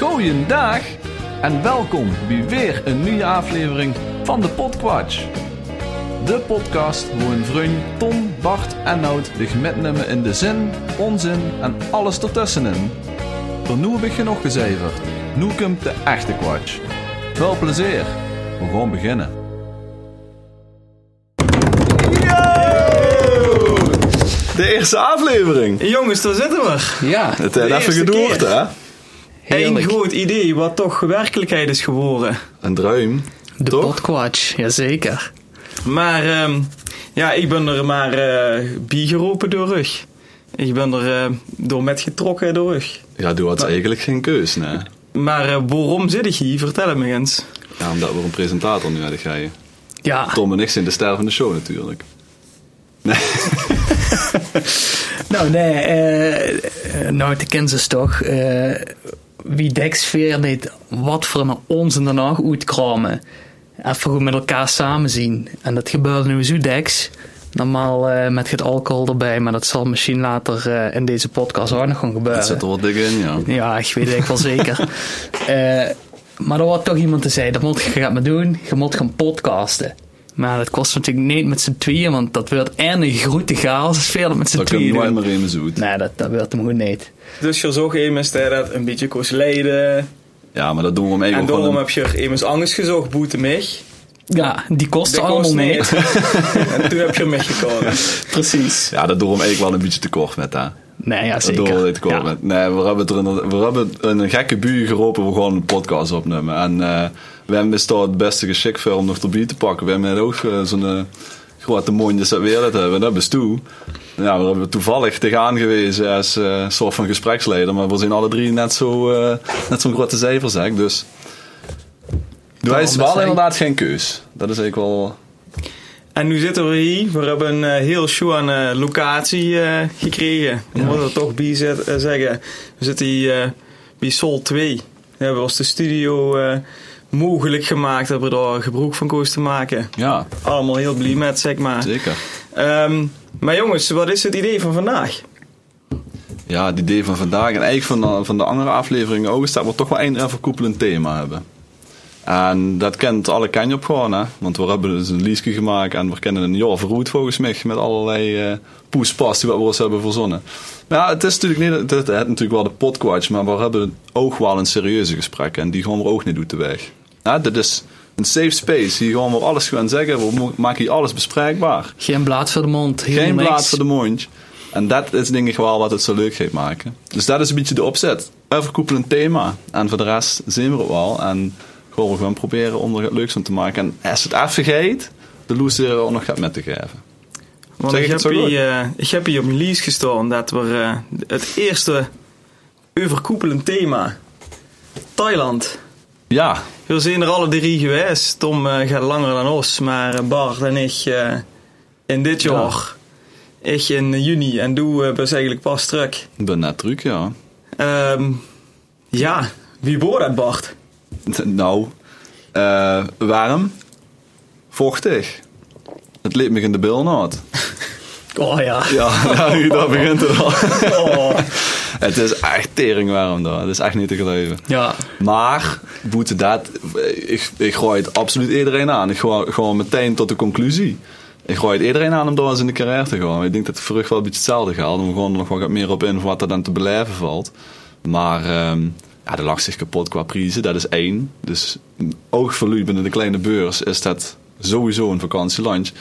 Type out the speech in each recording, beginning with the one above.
Goeiedag en welkom bij weer een nieuwe aflevering van de Podquatch. De podcast waar een vriend Tom, Bart en Nout de metnemen in de zin, onzin en alles ertussenin. Voor nu heb ik genoeg gezeverd. Nu komt de echte Quatsch. Veel plezier. We gaan beginnen. De eerste aflevering. Jongens, daar zitten we. Ja, Het heeft even keer. hè? Eén groot idee wat toch werkelijkheid is geworden. Een druim. De? Podquatch, jazeker. Maar ehm, ja, ik ben er maar eh bijgeroepen door rug. Ik ben er eh, door met getrokken door rug. Ja, doe had eigenlijk geen keus, nee. Maar eh, waarom zit ik hier? Vertel het me eens. Ja, omdat we een presentator nu hadden gekregen. Ja, Tom en ik zijn de ster van de show natuurlijk. Nee. nou nee, eh, eh, nou de Kansas toch. eh, wie Dexfeer deed, wat voor een onzin daarna uitkramen. Even goed met elkaar samen zien. En dat gebeurde nu zo Dex. Normaal eh, met het alcohol erbij, maar dat zal misschien later eh, in deze podcast ook nog gaan gebeuren. Het zit er wat dik in, ja. Ja, ik weet het wel zeker. Eh, maar er was toch iemand te zeggen, dat moet je gaat doen, je moet gaan podcasten. Maar dat kost natuurlijk niet met z'n tweeën, want dat wordt en een grote chaos als veel met z'n Dat kan tweeën nooit meer mijn zoet. Nee, dat, dat wordt hem goed niet. Dus je zocht immers dat een beetje kost leiden. Ja, maar dat doen we om even En gewoon daarom een- heb je er immers anders gezocht, boete mij. Ja, die kost Dat allemaal kost niet. en toen heb je hem gekozen. Precies. Ja, dat doen we hem eigenlijk wel een beetje te kort met, hè. Nee, ja, Dat doen we zeker. niet te kort Ja. met. Nee, we hebben, er in, we hebben een gekke buur geroepen, we gaan een podcast opnemen. En eh, we hebben best wel het beste geschikt voor om nog erbij te pakken. We hebben ook eh, zo'n eh, grote mondjes dat wereld hebben. Dat is toe. Ja, we hebben toevallig tegenaan gewezen als eh, soort van gespreksleider. Maar we zijn alle drie net zo eh, net zo'n grote cijfer, zeg. Dus wij is wel inderdaad geen keus. Dat is eigenlijk wel... En nu zitten we hier. We hebben een heel show aan eh, locatie gekregen. We moeten er toch bij zeggen. We zitten hier bij Sol 2. We hebben ons de studio mogelijk gemaakt. Hebben we daar gebruik van koos te maken. Ja, Allemaal heel blij met, zeg maar. zeker. Ehm, maar jongens, wat is het idee van vandaag? Ja, het idee van vandaag en eigenlijk van de, van de andere afleveringen ook is dat we toch wel een overkoepelend thema hebben. En dat kent alle ken je op gewoon, hè. Want we hebben dus een liesje gemaakt en we kennen een jaar verroet volgens mij met allerlei eh poespas die we ons hebben verzonnen. Maar ja, het is natuurlijk niet, het, het, het natuurlijk wel de podquatch, maar we hebben ook wel een serieuze gesprek en die gaan we ook niet uit de weg. Ja, dit is een safe space, hier gaan we alles gaan zeggen, we maken hier alles bespreekbaar. Geen blaad voor de mond. helemaal Geen niks. blaad voor de mond. En dat is denk ik wel wat het zo leuk gaat maken. Dus dat is een beetje de opzet. Overkoepelend thema. En voor de rest zien we het wel. En gewoon we gewoon proberen om er het leuks van te maken. En als het even gaat, de loser er ook nog gaat met te geven. Want Zeg ik ik heb, hier, eh, ik heb hier op mijn lease gestaan dat we eh, het eerste overkoepelend thema. Thailand. Ja, We zijn er alle drie geweest. Tom eh, gaat langer dan ons, maar eh, Bart en ik eh, in dit Ja. jaar. Ik in juni en doe uh, was eigenlijk pas terug. ik ben net terug, ja. Ehm, ja, wie wordt dat Bart? Nou, warm, vochtig. Het leek me in de bilnaad. Oh ja. Ja, nou, daar begint het al. Oh. Het is echt tering warm daar. Het is echt niet te geloven. Ja. Maar, boete dat, ik, ik gooi het absoluut iedereen aan. Ik gooi gewoon meteen tot de conclusie. Ik gooi het iedereen aan om door eens in de carrière te gaan. Ik denk dat het voor rug wel een beetje hetzelfde geldt. Om gewoon er nog wat meer op in voor wat er dan te beleven valt. Maar ehm ja, de lacht zich kapot qua prijzen, dat is één. Dus oogverluid binnen de kleine beurs is dat sowieso een vakantielandje.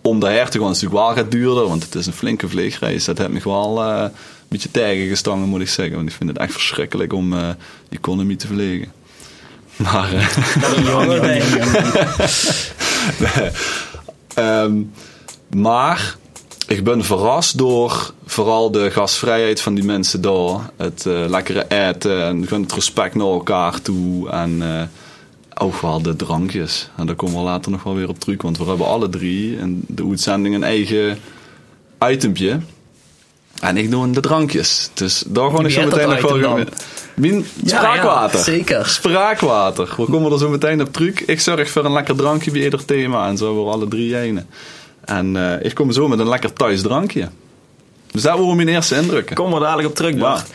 Om daarheen te gaan is natuurlijk wel gaat duurder, want het is een flinke vliegreis. Dat heeft me wel een beetje tegengestangen, moet ik zeggen. Want ik vind het echt verschrikkelijk om die economie te verlegen. Maar, eh, nee. Ehm, maar ik ben verrast door vooral de gastvrijheid van die mensen daar. Het eh, lekkere eten en gewoon het respect naar elkaar toe. En eh, ook wel de drankjes. En daar komen we later nog wel weer op terug. Want we hebben alle drie in de uitzending een eigen itempje. En ik doe de drankjes. Dus daar gewoon ik zo meteen nog wel... Ja, spraakwater. ja, zeker. Spraakwater. We komen er zo meteen op terug. Ik zorg voor een lekker drankje bij ieder thema. En zo hebben we alle drie ene. En eh, ik kom zo met een lekker thuis drankje. Dus dat waren mijn eerste indrukken. Kom er dadelijk op terug, Bart.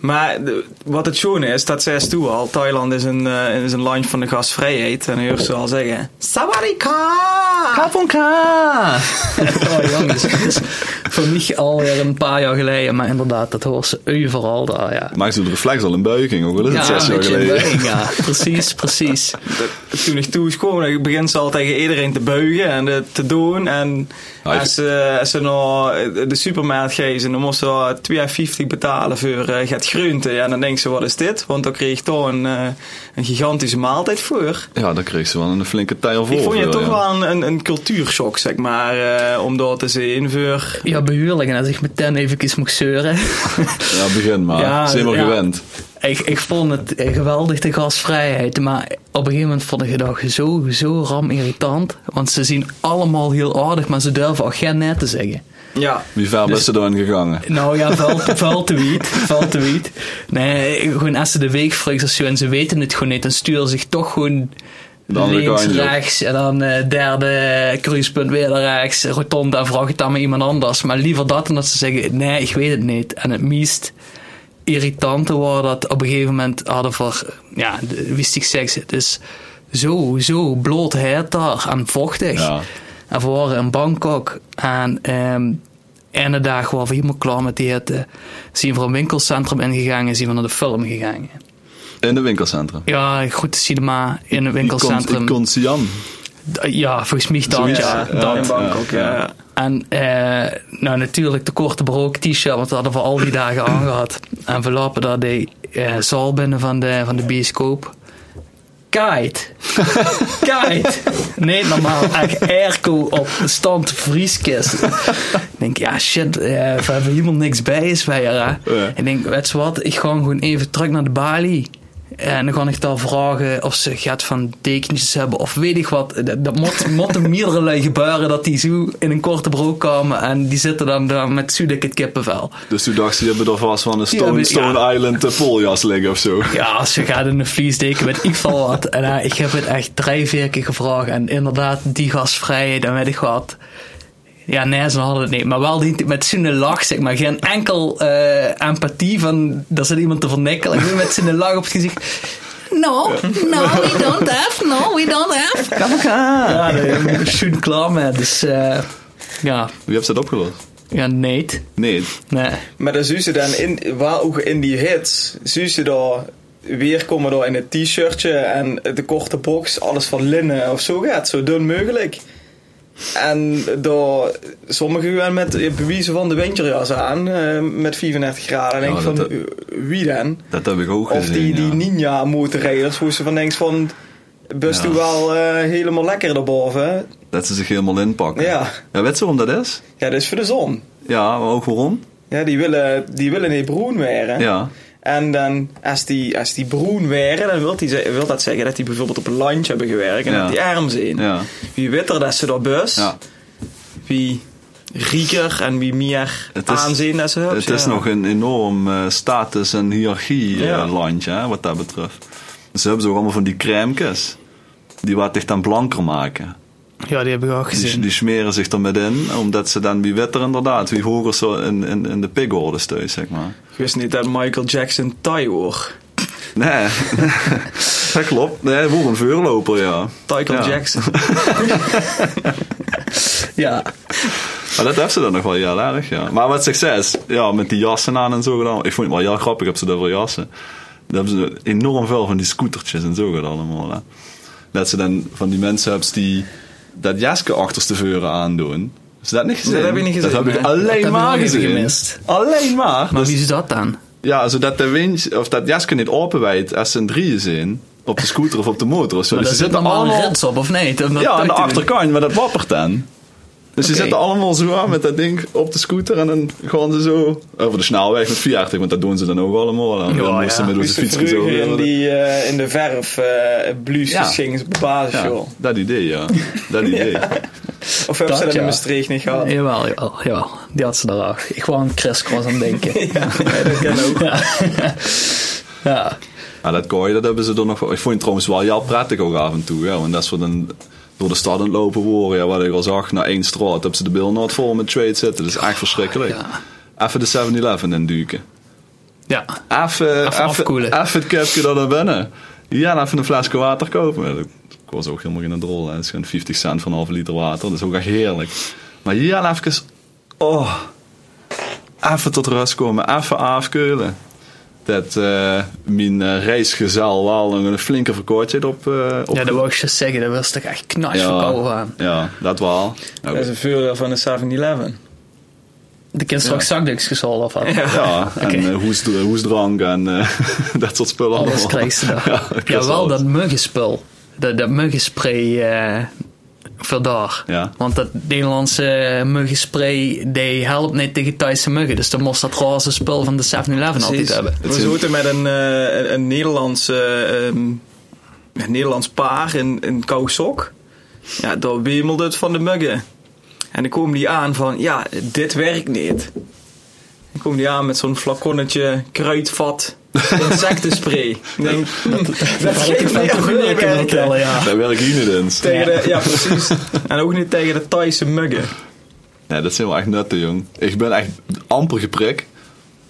Maar de- wat het schoon is, dat zei toe al. Thailand is een, eh, is een land van de gastvrijheid. En dan hoor ze al zeggen... Sawadika! Kaponka! oh jongens, dat is voor mij alweer een paar jaar geleden. Maar inderdaad, dat hoort ze overal daar, ja. Maakt ze de reflex al een buiging, ook al is het Ja, zes een jaar geleden. buiging, ja. Precies, precies. Dat- Toen ik toe is gekomen, dan begint ze al tegen iedereen te buigen en eh, te doen. En Ja, als, ze, als ze naar de supermarkt gaan, dan moest ze 2,50 betalen voor eh het groente. Ja, dan denkt ze, wat is dit? Want dan kreeg ik toch een, eh, een gigantische maaltijd voor. Ja, daar kreeg ze wel een flinke tijl voor. Ik vond je toch ja. wel een, een, een cultuurshock, zeg maar, eh, om dat te zien voor... Ja, behuurlijk. En als ik meteen even moet zeuren. Ja, begin maar. Ja, Zijn we ja. gewend. ik, ik vond het eh, geweldig, de gasvrijheid. Maar op een gegeven moment vond ik het ook zo, zo ram irritant. Want ze zien allemaal heel aardig, maar ze durven ook geen net te zeggen. Ja, Wie ver Dus- best ze erin gegangen? Nou ja, vuil, vuil te wiet. Vuil te wiet. Nee, gewoon als ze de week zo en ze weten het gewoon niet, dan sturen ze zich toch gewoon Andere links, rechts en dan eh, derde cruisepunt weer naar rechts, rotonde en vraag het dan met iemand anders. Maar liever dat dan dat ze zeggen, nee, ik weet het niet. En het meest irritante was dat op een gegeven moment hadden voor, ja, wist ik seks, het is zo, zo bloot heet daar en vochtig. Ja. En we waren in Bangkok en ehm ene dag waren we helemaal klaar met eten. Zijn we een winkelcentrum ingegaan en zijn we naar de film gegaan. In de winkelcentrum. Ja, goed cinema in een Ik winkelcentrum. kon Sian. Ja, volgens mij dat. Zoiets, Ja, ja. dat. in Bangkok, ja. ja. En eh, nou natuurlijk de korte broek t-shirt, want dat hadden we al die dagen aangehad. En we lopen daar de eh, zaal binnen van de, van de bioscoop. Kite. Kite. Nee, normaal. Echt airco op de stand vrieskist. ik denk, ja shit, eh, we hebben helemaal niks bij is bij hè. Ja. Ik denk, weet je wat, ik ga gewoon even terug naar de balie. En dan ga ik daar vragen of ze gaat van dekentjes hebben of weet ik wat. Dat, dat moet, moet er meerdere gebeuren dat die zo in een korte broek komen en die zitten dan daar met Sudek het kippenvel. Dus toen dacht ze, die hebben er vast van een Stone, Stone ja. Island poljas liggen of zo. Ja, als je gaat in een vliesdeken met ik van wat. En eh, ik heb het echt drie, vier keer gevraagd. En inderdaad, die gasvrijheid, dan weet ik wat. Ja, nee, ze hadden het niet. Maar wel die, met zo'n lach, zeg maar. Geen enkel eh, empathie van, dat zit iemand te vernikkelen. Gewoon met zo'n lach op het gezicht. No, no, we don't have. No, we don't have. Ja, daar ben ik zo'n klaar mee. Dus, eh, ja, Wie heeft dat opgelost? ja, nee. Nee. Nee. Maar dan zie je dan in, waar ook in die hits, zie je daar weer komen door in het t-shirtje en de korte box, alles van linnen of zo gaat, zo dun mogelijk. En door sommigen gaan met bewijzen van de winterjas aan, eh, met 34 graden. En Ja, denk ik van, dat- eh, wie dan? Dat heb ik ook Of gezien. die, die ja. ninja motorrijders, hoe ze van denkt van, best Ja. wel eh, helemaal lekker daarboven. Dat ze zich helemaal inpakken. Ja. Ja, weet je waarom dat is? Ja, dat is voor de zon. Ja, maar ook waarom? Ja, die willen, die willen niet broen weeren. Ja. En dan, als die, als die broen waren, dan wil, die, wil dat zeggen dat die bijvoorbeeld op een landje hebben gewerkt en Ja. dat die arm zijn. Ja. Wie witter dat ze daar bus, ja. wie rieker en wie meer Het is- aanzien dat ze hebben. Het is nog een enorm eh, status- en hiërarchie eh, wat dat betreft. Dus ze hebben ook allemaal van die crèmekes. Die wat echt dan blanker maken. Ja, die heb ik ook Die, gezien. die smeren zich er met in, omdat ze dan wie witter inderdaad, wie hoger zo in, in, in de pigorde steun, zeg maar. Ik wist niet dat Michael Jackson Thai hoor. Nee, dat klopt. Nee, voor een vuurloper, ja. Michael Ja. Jackson. Ja. Maar dat heeft ze dan nog wel heel erg, ja. Maar wat succes, ja, met die jassen aan en zo gedaan. Ik vond het wel heel grappig, heb ze daar wel jassen. Daar hebben ze enorm veel van die scootertjes en zo gedaan allemaal. Hè. Dat ze dan van die mensen hebben die dat jasje achterstevoren aandoen. Is dat niet gezien? Dat heb ik niet gezien, Dat heb ik nee. alleen heb maar gezien. gemist. Alleen maar. Maar Dus- wie is dat dan? ja, zodat de wind, of dat jasje niet openwijdt als ze een drieën zijn. Op de scooter of op de motor of zo. Maar Dus daar ze zit zitten allemaal rits op, of dat Ja, aan de achterkant, maar dat wappert dan. Dus ze Oké. zitten allemaal zo aan met dat ding op de scooter en dan gaan ze zo over de snelweg met 40, want dat doen ze dan ook allemaal. En Ja, dan moesten ja. ze met onze ze fiets zo in, die, eh, in de verf eh blues Ja. basisschool. Ja, dat idee, ja. Dat idee. Of hebben Dat, ze dat ja. in Maastricht niet gehad? Jawel, jawel, jawel. Die had ze daar ook. Ik wou aan crisscross aan denken. ja, dat kan ook. ja. ja. Maar dat kooi, dat hebben ze er nog wel. Ik vond het trouwens wel heel prettig ook af en toe, ja. Want als we dan door de stad aan het lopen worden, ja, wat ik al zag, naar één straat, hebben ze de bil nooit vol met trade zitten. Dat is echt verschrikkelijk. Ja. even de 7-Eleven induiken. Ja. Even, Even even, afkoelen. even het kapje er naar binnen. Ja, en even een flesje water kopen. Ik was ook helemaal geen drol. Het is gewoon 50 cent voor een halve liter water. Dat is ook echt heerlijk. Maar ja, even... Oh, even tot rust komen. Even afkeulen. Dat eh, mijn eh, reisgezel wel een flinke verkortje op... eh op ja, dat wou ik je zeggen. Dat was toch echt knars ja, verkouden aan. ja, dat wel. Dat is een voordeel van de 7-Eleven. De kind straks zakdoekjes gezollen of wat? Ja, en eh, hoesdr- hoesdrank en dat soort spullen Alles allemaal. krijg je daar. Ja, Ja, dat wel dat muggenspul. Dat, dat muggenspray eh voor daar. Ja. Want dat Nederlandse muggenspray, die helpt niet tegen Thaise muggen. Dus dan moest dat roze spul van de 7-Eleven altijd hebben. We zaten met een, eh, een, een Nederlands, eh, ehm, een Nederlands paar in, in Kousok. Ja, daar wemelde het van de muggen. En dan komen die aan van, ja, dit werkt niet. Dan komen die aan met zo'n flaconnetje kruidvat insectenspray. Ik denk, hm, dat geeft niet of niet werken. ja. Dat werkt hier niet eens. Tegen de, ja, precies. En ook niet tegen de Thaise muggen. Nee, dat zijn wel echt nutten, jong. Ik ben echt amper geprik.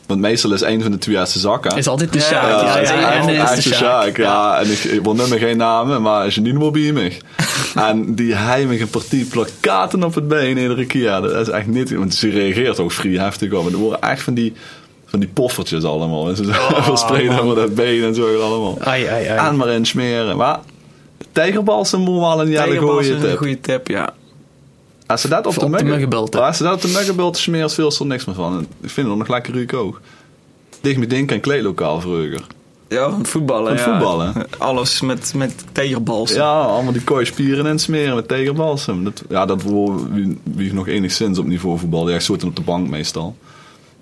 Want meestal is een van de twee eerste zakken. Is altijd de Ja, Sjaak. ja, Ja, ja, ja, ja, en ja, de Sjaak. Ja. En ik, ik wil nummer geen namen, maar niet wil bij me. en die heimige partij plakaten op het been iedere keer. Dat is echt niet... Want ze reageert ook vrij heftig op. En er worden echt van die, van die poffertjes allemaal. En ze Oh, verspreiden over dat been en zo allemaal. Ai, ai, ai. En maar in smeren. Maar tijgerbalsem moet wel een Tegenbal is gooien een tip. goede tip, ja. Als ze dat op, de, de muggen- muggenbulten. Als ze dat op de muggenbulten smeren, veel er niks meer van. En Ik vind het nog lekker ruik ook. Tegen me denken aan kleedlokaal vroeger. Ja, van voetballen. Van ja. voetballen. Alles met, met tegerbals. Ja, allemaal die kooi spieren en smeren met tegenbalsem. Dat, ja, dat wie, wie nog enigszins op niveau voetbal. Die echt soorten op de bank meestal.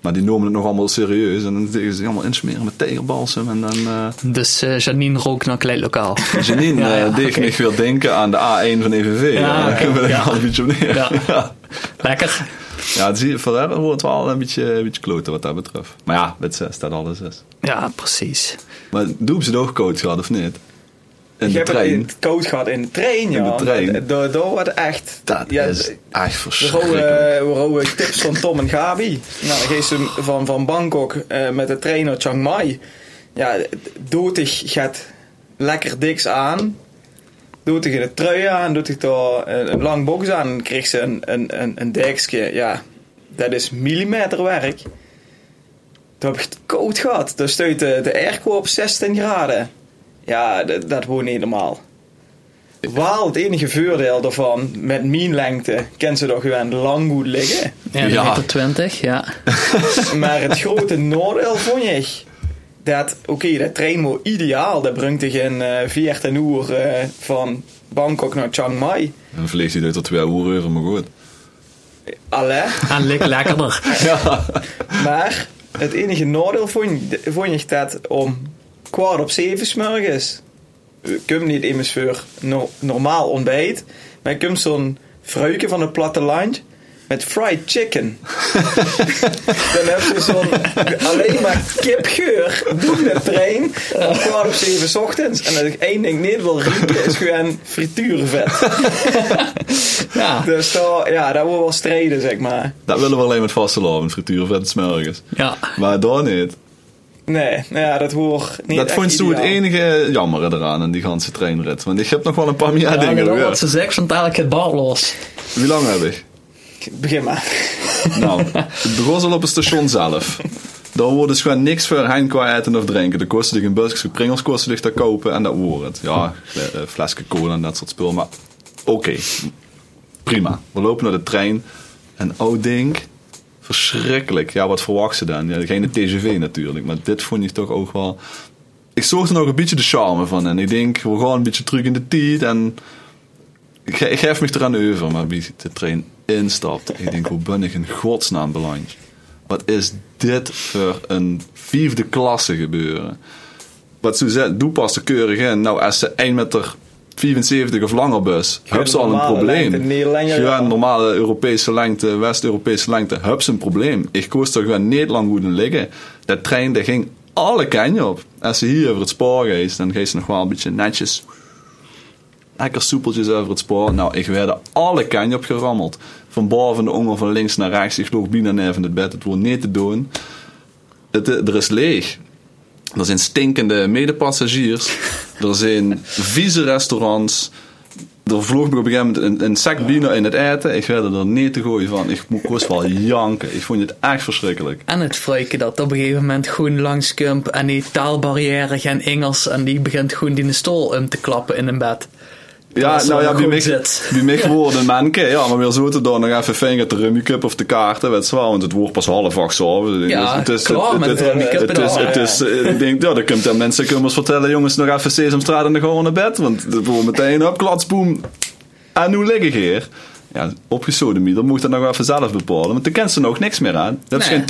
Maar die noemen het nog allemaal serieus. En dan zeggen ze allemaal insmeren met tegenbalsem. En dan... eh Dus eh, Janine rook naar kleedlokaal. Janine Ja, ja, eh, deed weer denken aan de A1 van EVV. Ja, Ja, daar oké, kunnen we er ja. al een beetje op neer. Lekker. Ja, het voor haar wordt het wel een beetje, een beetje kloten wat dat betreft. Maar ja, met zes staat alles is. Ja, precies. Maar doe ze het ook coach gehad of niet? In Ik de heb het trein. in het koud gehad in de trein, ja. de trein. Dat- wordt echt... Dat ja, is echt We verschrikkelijk. we houden tips van Tom en Gabi. Nou, dan geeft ze van, van Bangkok eh, met de trein naar Chiang Mai. Ja, dotig gaat lekker diks aan. Doet hij de trui aan, doet hij daar een, een lang box aan. Dan kreeg ze een, een, een, een dekje. Ja, dat is millimeterwerk. Toen heb ik het koud gehad. Toen stuit de, de airco op 16 graden. Ja, dat, dat wordt niet normaal. Wel het enige voordeel daarvan, met mijn lengte, kan ze toch gewoon lang goed liggen. Ja, Ja. meter 20, ja. Maar het grote nadeel vond ik, dat, oké, dat trein was ideaal. Dat brengt je in eh 14 uur eh, van Bangkok naar Chiang Mai. Dan vliegt hij er tot twee uur over, maar goed. Allee. En lik lekkerder. Ja. Maar het enige nadeel vond, vond ik dat om kwart op zeven smorgens. Ik kom niet immers voor no- normaal ontbijt. Maar ik kom zo'n fruikje van het platteland met fried chicken. dan heb je zo'n alleen maar kipgeur door de trein om kwart op zeven 's ochtends. En dat ik één ding niet wil rieken is gewoon frituurvet. Ja. dus daar, ja, dat wordt wel strijden, zeg maar. Dat willen we alleen met vaste met frituur vet smelgers. Ja. Maar daar niet. Nee, nou ja, dat hoort niet dat vond je het enige jammer eraan in die ganse treinrit. Want ik heb nog wel een paar meer Ja, dingen. dat hoor. wat ze zegt, want eigenlijk het bar los. Wie lang heb ik? Begin maar. Nou, het begon al op het station zelf. Daar wordt dus gewoon niks voor hen qua eten of drinken. De kosten die een busje pringels kosten zich te kopen en dat wordt het. Ja, eh, flesje cola en dat soort spul. Maar oké, prima. We lopen naar de trein en oh ding, verschrikkelijk. Ja, wat verwacht ze dan? Ja, geen TGV natuurlijk, maar dit vond ik toch ook wel... Ik zorg er nog een beetje de charme van en ik denk, we gaan een beetje terug in de tijd en... Ik, ge- ik geef me eraan over, maar wie de trein instapt, ik denk, hoe ben ik in godsnaam beland? Wat is dit voor een vijfde klasse gebeuren? Wat ze zegt, doe pas de keurig in. Nou, als ze 1 meter 75 of langer bus, heb ze al een probleem. lengte, Gewoon normale Europese lengte, West-Europese lengte, heb ze een probleem. Ik koos er gewoon niet lang goed in liggen. Dat trein, dat ging alle kanten op. Als ze hier over het spoor geest, dan geeft ze nog wel een beetje netjes Lekker soepeltjes over het spoor. Nou, ik werd er alle kanten op gerammeld. Van boven de ongel van links naar rechts. Ik loop bijna neer van het bed. Het wordt niet te doen. Het, eh, er is leeg. Er zijn stinkende medepassagiers. Er zijn vieze restaurants. Er vloog me op een gegeven moment een, een zak in het eten. Ik werd er niet te gooien van. Ik moest wel janken. Ik vond het echt verschrikkelijk. En het fruiken dat op een gegeven moment gewoon langskomt en die taalbarrière geen Engels en die begint gewoon die stoel om te klappen in een bed. Ja, nou ja, wie mij, wie mij geworden manke, ja, maar weer zo te doen, nog even vinger te rummy cup of de kaarten, weet je wel, want het wordt pas half acht zo. Ja, het is, klaar het, met het, de rummy cup het, en is, het is, eh, ik denk, ja, dan komt mensen kunnen ons vertellen, jongens, nog even Sesamstraat en dan gewoon naar bed, want het wordt meteen op, klatsboom, en nu liggen hier. Ja, opgezoden dan moet dat nog even zelf bepalen, want dan kent ze nog niks meer aan. Dat is Nee. geen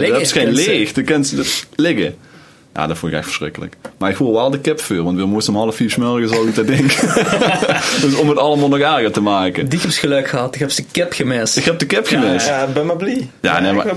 Nee, dat is geen leeg, dan kent ze liggen. Ja, dat vond ik echt verschrikkelijk. Maar ik voel wel de kip voor, want we moesten om half vier 's morgens al te denken. dus om het allemaal nog erger te maken. Die heb geluk gehad, ik heb ze kip gemist. Ik heb de kip gemist. Ja, ik ben maar blij. Ja, nee, ik maar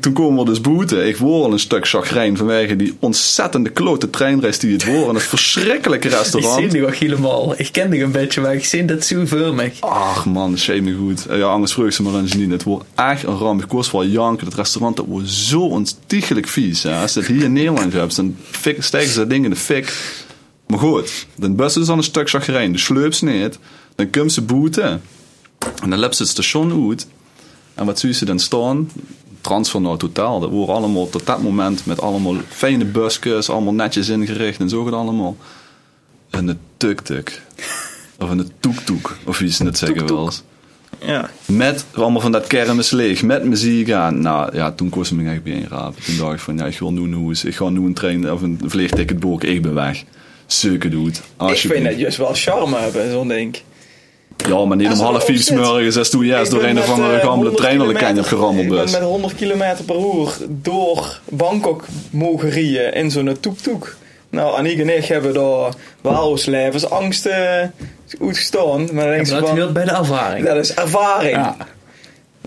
toen komen we dus boete. Ik word al een stuk chagrijn vanwege die ontzettende klote treinreis die het wordt. En het verschrikkelijke Ik zie restaurant. die ook helemaal. Ik ken die een beetje, maar ik zie dat zo me. Ach man, shame me goed. Ja, anders vreugd ze maar aan niet. Het wordt echt een ramp. Ik kost wel janken. Het restaurant dat wordt zo ontiegelijk vies. Hè. Als je het hier in Nederland hebt, dan fik, steken ze dat ding in de fik. Maar goed, dan bus is dan een stuk chagrijn. De sleup ze niet. Dan komt ze boete. En dan loopt ze het station uit. En wat zie je dan staan? Transfer naar totaal. Dat wordt allemaal tot dat moment met allemaal fijne busjes, allemaal netjes ingericht en zo gaat allemaal. En de tuk-tuk. Of een toek-toek, of wie ze het zeggen wel eens. Ja. Met allemaal van dat kermis leeg, met muziek aan. Nou ja, toen kost me echt bij rapen. Toen dacht ik van, ja, ik wil nu een hoes. Ik ga nu een trein of een vliegticket boeken. Ik ben weg. Sukken doet. Ik vind dat juist wel charme hebben, zo'n ding. Ja, maar niet om half vier zit. smorgens als toen juist door een of andere eh, gammele 100 trein kant op gerammeld Ik ben bus. met 100 km per uur door Bangkok mogen rijden in zo'n toek-toek. Nou, Aniek en ik hebben daar wel ons levensangst eh, uitgestaan. Maar dan denk je Dat van, hoort bij de ervaring. dat is ervaring. Ja.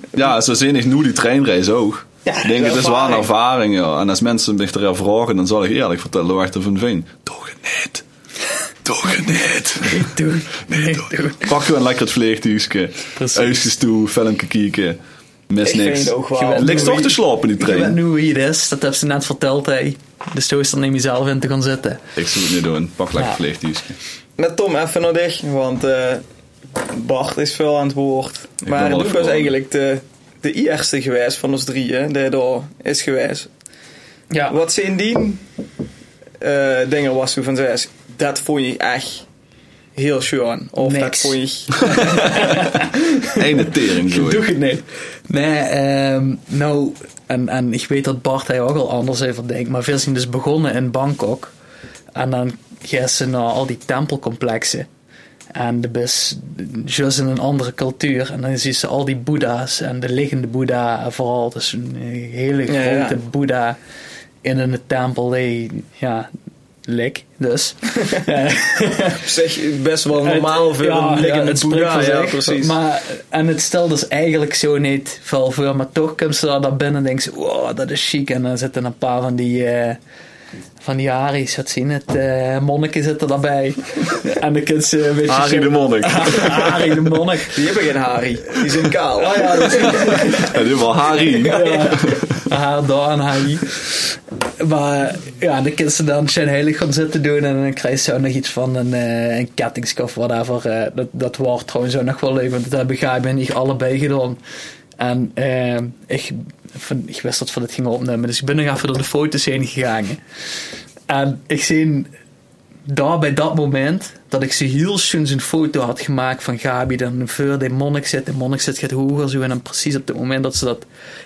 Ja, zo zin ik nu die treinreis ook. Ja, ik denk, dat het is wel een ervaring. ja. En als mensen me erover vragen, dan zal ik eerlijk vertellen waar ik ervan vind. Toch het niet. Toch het niet. Niet doen. Niet doen. Pak gewoon lekker het vliegtuigje. Precies. Huisjes toe, filmpje kijken. Mis Ik niks. vind ook wel- nu toch te slapen die Je weet trein? nu wie het is, dat heb ze net verteld. Hey. Dus toen is er niet mezelf in te gaan zitten. Ik zou het niet doen. Pak lekker Ja. Met Tom even naar dich, want eh, Bart is veel aan het woord. maar was aan. eigenlijk de, de eerste geweest van ons drieën, die daar is geweest. Ja. Wat zijn die eh, dingen was van zes? Dat vond je echt heel schoon. Of dat vond je... Eén tering zo. Doe het niet. Nee, ehm, nou, en, en ik weet dat Bart hij ook al anders over denkt, maar veel zijn dus begonnen in Bangkok. En dan gaan ze naar al die tempelcomplexen. En de is juist in een andere cultuur. En dan zie je al die boeddha's en de liggende boeddha en vooral. Dus een hele Ja, ja. grote boeddha in een tempel die, ja, lik dus. Eh, zich best wel normaal het- voor ja, een ja, boeddha. voor Ja, precies. Maar, en het stelt dus eigenlijk zo niet veel voor. Maar toch komt ze daar naar binnen en denkt ze, wow, dat is chic. En dan zitten een paar van die... eh, van die Aries, wat zien het? eh monniken zitten daarbij. en dan kunt ze een beetje zo- de monnik. Arie de monnik. Die hebben geen Harry. Die zijn kaal. Oh ja, dat is Ja, dit wel Harry. ja. Haar daar en hier. Maar ja, kan ze dan zijn heilig gaan zitten doen en dan krijg je ook nog iets van een, eh een whatever. Eh, dat, dat wordt trouwens ook nog wel leuk, want dat heb ik Gabi en ik allebei gedaan. En eh, ik, van, ik wist dat we dit gingen opnemen, dus ik ben nog even door de foto's heen gegaan. En ik zie daar bij dat moment dat ik ze heel schoon een foto had gemaakt van Gabi dan voor de monnik zit. De monnik zit gaat hoger zo en dan precies op het moment dat ze dat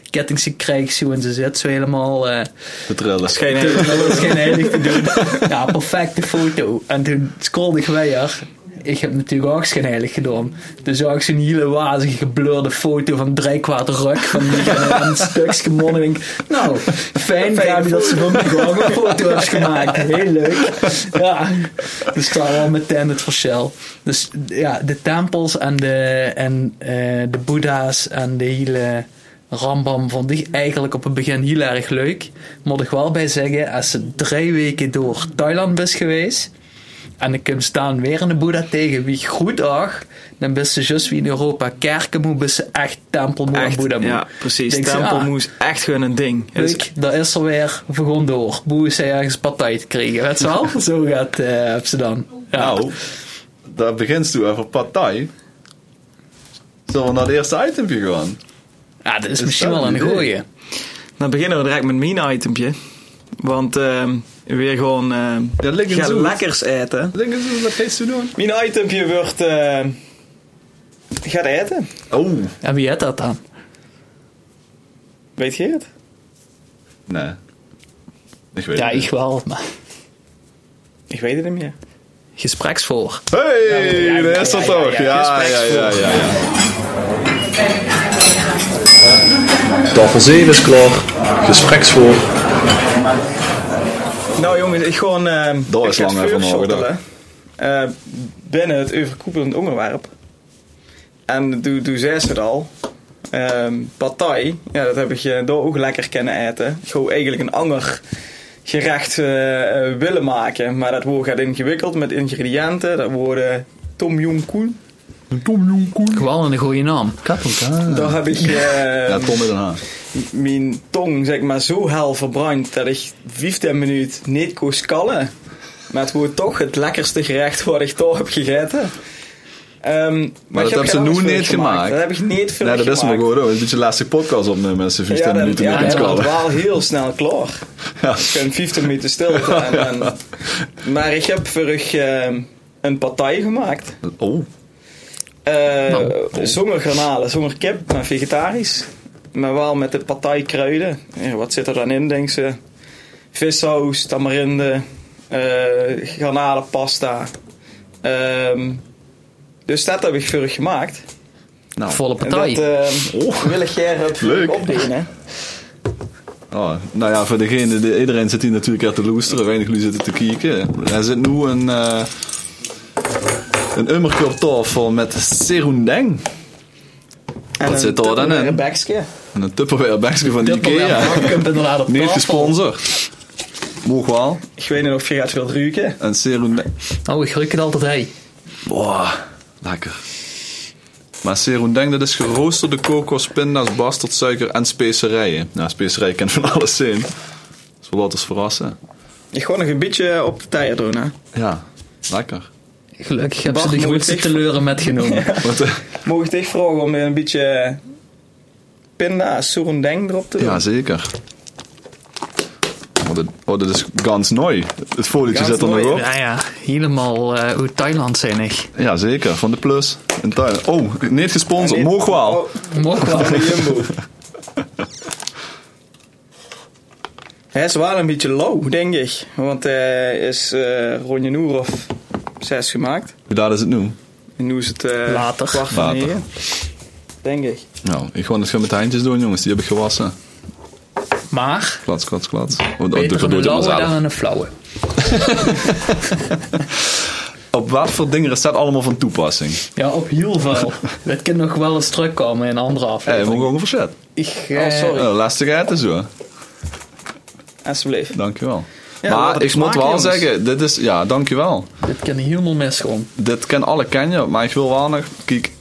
kettingse krijgt zo en ze zit zo helemaal eh De trillen. Geen dat was geen heilig te doen. Ja, perfecte foto. En toen scrollde ik weer. Ik heb natuurlijk ook geen heilig gedaan. Zag ik zo'n hele wazige geblurde foto van drie kwart ruk van die een stukje. Ik denk, Nou, fijn Gabi dat ze van mij ook een foto heeft gemaakt. Heel leuk. Ja, dus daar al meteen het verschil. Dus ja, de tempels en de, en, eh, de boeddha's en de hele rambam vond ik eigenlijk op het begin heel erg leuk. Moet ik wel bij zeggen, als ze drie weken door Thailand is geweest En ik kom staan weer in de Boeddha tegen wie goed ach. Dan bist ze juist wie in Europa kerken moet, bist ze echt tempelmoe en Echt, Boeddha moe. ja, precies. Denk ze, Tempelmoes is echt gewoon een ding. Leuk, daar is er weer. We gaan door. Boe is hij ergens partij te krijgen. Weet je wel? Zo gaat eh heb ze dan. Ja. Nou, daar begint toe over partij. Zullen we naar het eerste itempje gaan? ja, dat is Is misschien dat wel een idee? gooie. Dan beginnen we direct met mijn itempje. Want ehm weer gewoon Ja, lekker gaan zoet. lekkers eten. Denk eens wat geest te doen? Mijn itempje wordt... eh gaat eten. Oh, En wie heeft dat dan? Weet je het? nee. Ik weet Ja, het niet. ik wel. Maar Ik weet het niet meer. gespreksvoor. Hey, Ja, ja, daar is ja, dat ja, toch? ja, Ja, ja, ja, ja, gespreksvoer. ja. Tafel 7 is klaar. Gespreksvoor. Nou jongens, ik gewoon... ehm Dat ik is ga lang het even voorschottelen, nagedacht. eh, binnen het overkoepelend onderwerp. En doe, doe zij het al. Partij, ja, dat heb ik je door ook lekker kunnen eten. Ik zou eigenlijk een ander gerecht eh, eh, willen maken. Maar dat wordt gaat ingewikkeld met ingrediënten. Dat worden tom yum koen. Gewoon een goede naam. Daar heb ik eh, Ja, Tom met een H. mijn tong zeg maar, zo hel verbrand dat ik 15 minuten niet kon skallen. Maar het wordt toch het lekkerste gerecht wat ik toch heb gegeten. Ehm, maar dat ik heb hebben ze nu voor niet gemaakt. Dat heb ik niet veel Nee, dat is maar goed hoor. Een beetje lastig podcast opnemen met z'n 15 Ja, minuten ja, dat in was wel heel snel klaar. Ja. Ik ben 15 minuten stilte. En, en- maar ik heb vorig ehm, een partij gemaakt. Oh, Eh Nou. Zonder garnalen, zonder kip, maar vegetarisch. Maar wel met de partijkruiden. Ja, wat zit er dan in, denk ze? Vissaus, tamarinde, eh garnalenpasta. Ehm, dus dat heb ik vorig gemaakt. nou. Volle En partij. dat eh, wil ik opdelen. Oh, nou ja, voor degene, de, iedereen zit hier natuurlijk echt te loesteren. Weinig jullie zitten te kijken. Er zit nu een, eh een ummertje op tafel met serundeng. En Wat zit er dan in? Een. En een Tupperware bagje van de Ikea. ik heb inderdaad op Niet gesponsord. Moog wel. Ik weet niet of je gaat wilt ruiken. En serundeng. Oh, ik ruik het altijd hey. Boah, lekker. Maar serundeng, dat is geroosterde kokos, pinda's, bastardsuiker en specerijen. Nou, specerijen kan van alles zijn. Dus we laten ons verrassen. Ik ga nog een beetje op de tijger doen, hè. Ja, lekker. Gelukkig heb Bart, ze de grootste teleuren metgenomen. Eh, Mogen ik vragen om een beetje pinda, surundeng erop te doen? ja, zeker. Oh, dit, oh, dit is ganz mooi. Het folietje zit er nog op. Ja, ja. Helemaal eh uit Thailand zijn ik. Ja, zeker. Van de Plus. In Thailand. Oh, niet gesponsord. Nee, Moog wel. oh, Mocht wel. van de Jumbo. Hij is wel een beetje low, denk ik. Want hij is uh, of zes gemaakt. Hoe laat is het nu? En nu is het eh, Later. kwart van Later. negen. Denk ik. Nou, ik ga het gewoon met de handjes doen, jongens. Die heb ik gewassen. Maar, Klats, klats, klats. Oh, doe- beter doe een lauwe dan een flauwe. Op wat voor dingen is dat allemaal van toepassing? Ja, op heel veel. Dat kan nog wel eens terugkomen in een andere Hé, hey, aflevering. moet gewoon verzet. Ik, Oh, eh, sorry. Oh, lastig eten zo. Alsjeblieft. Dankjewel. Ja, maar het ik moet wel jongens. zeggen, dit is, ja, dankjewel. Dit kan helemaal misgaan. Dit ken alle ken je, maar ik wil wel nog, kijk,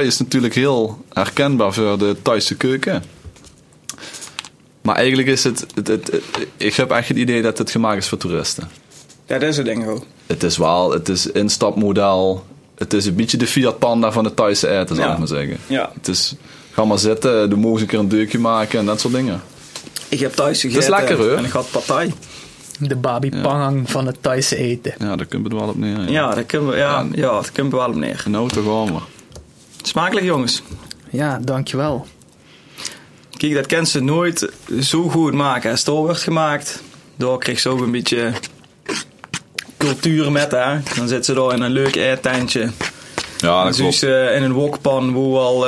is natuurlijk heel herkenbaar voor de Thaise keuken. Maar eigenlijk is het, het, het, het- ik heb echt het idee dat het gemaakt is voor toeristen. Ja, dat is het denk ik ook. Het is wel, het is instapmodel, het is een beetje de Fiat Panda van de Thaise eten, zou Ja. ik maar zeggen. Ja. Het is, ga maar zitten, doe mogelijk een keer een deukje maken en dat soort dingen. Ik heb thuis gegeten. is lekker, hoor. En ik had partij. De babi pangang van het Thaise eten. Ja, daar kunnen we er wel op neer. Ja. Ja, daar kunnen we, ja, ja, daar kunnen we wel op neer. Nou, toch we. Smakelijk jongens. Ja, dankjewel. Kijk, dat kan ze nooit zo goed maken. Als het door wordt gemaakt, door krijg ze ook een beetje cultuur met hè. Dan zit ze daar in een leuk eetentje. Ja, dat klopt. ze in een wokpan waar al